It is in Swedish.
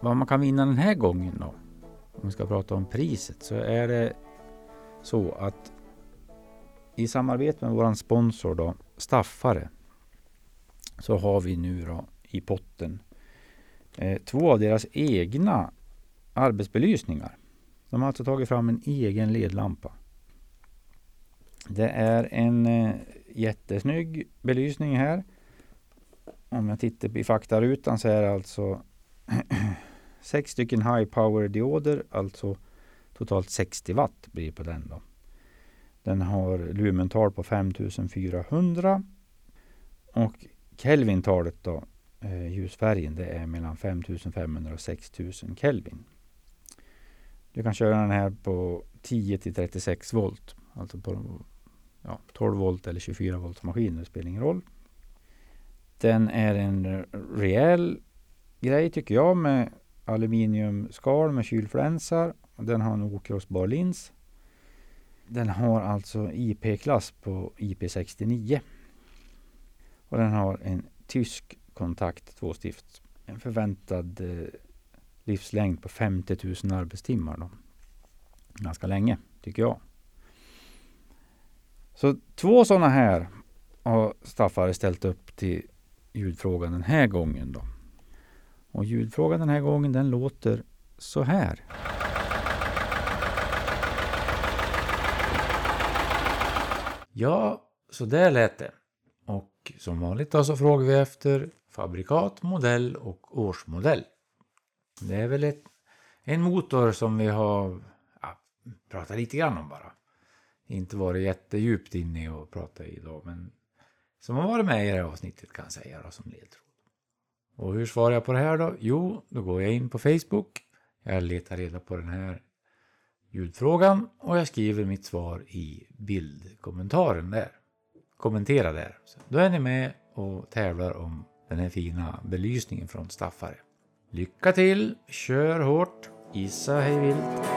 Vad man kan vinna den här gången då, om vi ska prata om priset, så är det så att i samarbete med våran sponsor då, Staffare, så har vi nu då i potten eh, två av deras egna arbetsbelysningar. De har alltså tagit fram en egen ledlampa. Det är en eh, jättesnygg belysning här. Om jag tittar i faktarutan så är det alltså sex stycken high power dioder, alltså totalt 60 watt blir på den då. Den har lumental på 5400 och Kelvintalet då, eh, ljusfärgen, det är mellan 5500 och 6000 Kelvin. Du kan köra den här på 10 till 36 volt, alltså på ja, 12 volt eller 24 volts maskiner, det spelar ingen roll. Den är en rejäl grej tycker jag med aluminiumskal med kylflänsar. Den har en okrossbar lins. Den har alltså IP-klass på IP69. Och den har en tysk kontakt tvåstift. En förväntad eh, livslängd på 50 000 arbetstimmar. Då. Ganska länge, tycker jag. Så två sådana här har Staffare ställt upp till ljudfrågan den här gången. Då. Och ljudfrågan den här gången den låter så här. Ja, så där lät det. Och som vanligt då så frågar vi efter fabrikat, modell och årsmodell. Det är väl ett, en motor som vi har ja, pratat lite grann om bara. Inte varit jättedjupt inne och pratat i idag men som har varit med i det här avsnittet kan jag säga då, som ledtråd. Och hur svarar jag på det här då? Jo, då går jag in på Facebook. Jag letar reda på den här ljudfrågan och jag skriver mitt svar i bildkommentaren där. Kommentera där. Så då är ni med och tävlar om den här fina belysningen från Staffare. Lycka till, kör hårt, Isa hej vilt.